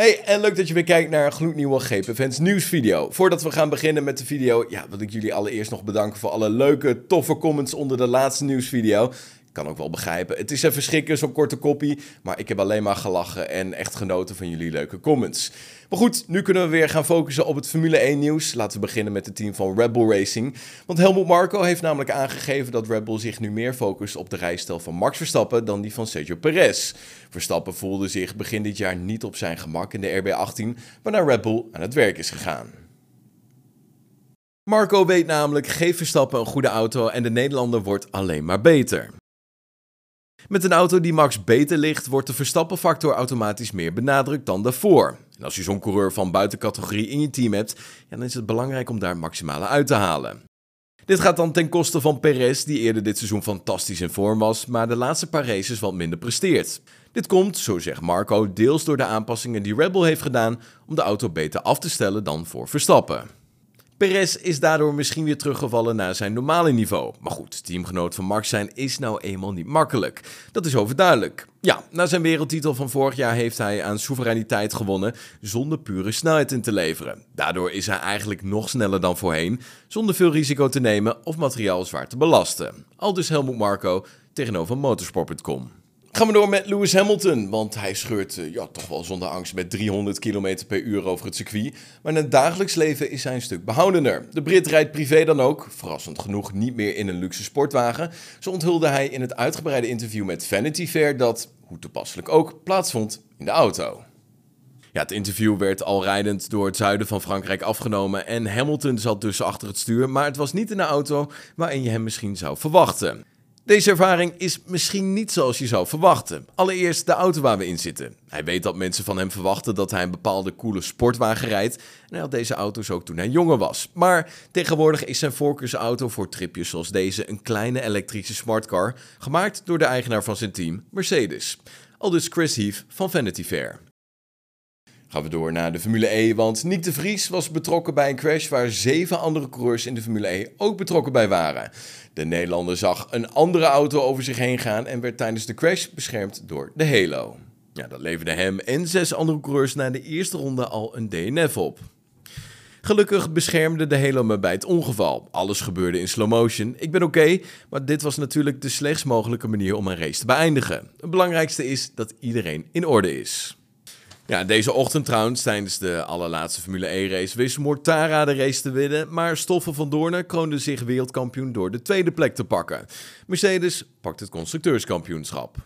Hey, en leuk dat je weer kijkt naar een gloednieuwe GP Fans nieuwsvideo. Voordat we gaan beginnen met de video, ja, wil ik jullie allereerst nog bedanken voor alle leuke, toffe comments onder de laatste nieuwsvideo kan ook wel begrijpen. Het is even schrikken, zo'n korte kopie. Maar ik heb alleen maar gelachen en echt genoten van jullie leuke comments. Maar goed, nu kunnen we weer gaan focussen op het Formule 1 nieuws. Laten we beginnen met het team van Red Bull Racing. Want Helmut Marko heeft namelijk aangegeven dat Red Bull zich nu meer focust op de rijstijl van Max Verstappen dan die van Sergio Perez. Verstappen voelde zich begin dit jaar niet op zijn gemak in de RB18, waarna Red Bull aan het werk is gegaan. Marco weet namelijk, geef Verstappen een goede auto en de Nederlander wordt alleen maar beter. Met een auto die Max beter ligt, wordt de verstappenfactor automatisch meer benadrukt dan daarvoor. En als je zo'n coureur van buitencategorie in je team hebt, dan is het belangrijk om daar maximale uit te halen. Dit gaat dan ten koste van Perez, die eerder dit seizoen fantastisch in vorm was, maar de laatste paar races wat minder presteert. Dit komt, zo zegt Marco, deels door de aanpassingen die Red Bull heeft gedaan om de auto beter af te stellen dan voor Verstappen. Perez is daardoor misschien weer teruggevallen naar zijn normale niveau. Maar goed, teamgenoot van Max zijn is nou eenmaal niet makkelijk. Dat is overduidelijk. Ja, na zijn wereldtitel van vorig jaar heeft hij aan soevereiniteit gewonnen zonder pure snelheid in te leveren. Daardoor is hij eigenlijk nog sneller dan voorheen, zonder veel risico te nemen of materiaal zwaar te belasten. Al dus Helmut Marco tegenover motorsport.com. Gaan we door met Lewis Hamilton, want hij scheurt uh, ja, toch wel zonder angst met 300 km per uur over het circuit. Maar in het dagelijks leven is hij een stuk behoudender. De Brit rijdt privé dan ook, verrassend genoeg niet meer in een luxe sportwagen. Zo onthulde hij in het uitgebreide interview met Vanity Fair dat, hoe toepasselijk ook, plaatsvond in de auto. Ja, het interview werd al rijdend door het zuiden van Frankrijk afgenomen en Hamilton zat dus achter het stuur, maar het was niet in de auto waarin je hem misschien zou verwachten. Deze ervaring is misschien niet zoals je zou verwachten. Allereerst de auto waar we in zitten. Hij weet dat mensen van hem verwachten dat hij een bepaalde coole sportwagen rijdt. En hij had deze auto's ook toen hij jonger was. Maar tegenwoordig is zijn voorkeursauto voor tripjes zoals deze een kleine elektrische smartcar, gemaakt door de eigenaar van zijn team, Mercedes. Aldus Chris Heath van Vanity Fair. Gaan we door naar de Formule E, want Nick de Vries was betrokken bij een crash waar zeven andere coureurs in de Formule E ook betrokken bij waren. De Nederlander zag een andere auto over zich heen gaan en werd tijdens de crash beschermd door de Halo. Ja, dat leverde hem en zes andere coureurs na de eerste ronde al een DNF op. Gelukkig beschermde de Halo me bij het ongeval. Alles gebeurde in slow motion. Ik ben oké, maar dit was natuurlijk de slechtst mogelijke manier om een race te beëindigen. Het belangrijkste is dat iedereen in orde is. Ja, deze ochtend trouwens, tijdens de allerlaatste Formule E-race, wist Mortara de race te winnen, maar Stoffel van Doornen kroonde zich wereldkampioen door de tweede plek te pakken. Mercedes pakt het constructeurskampioenschap.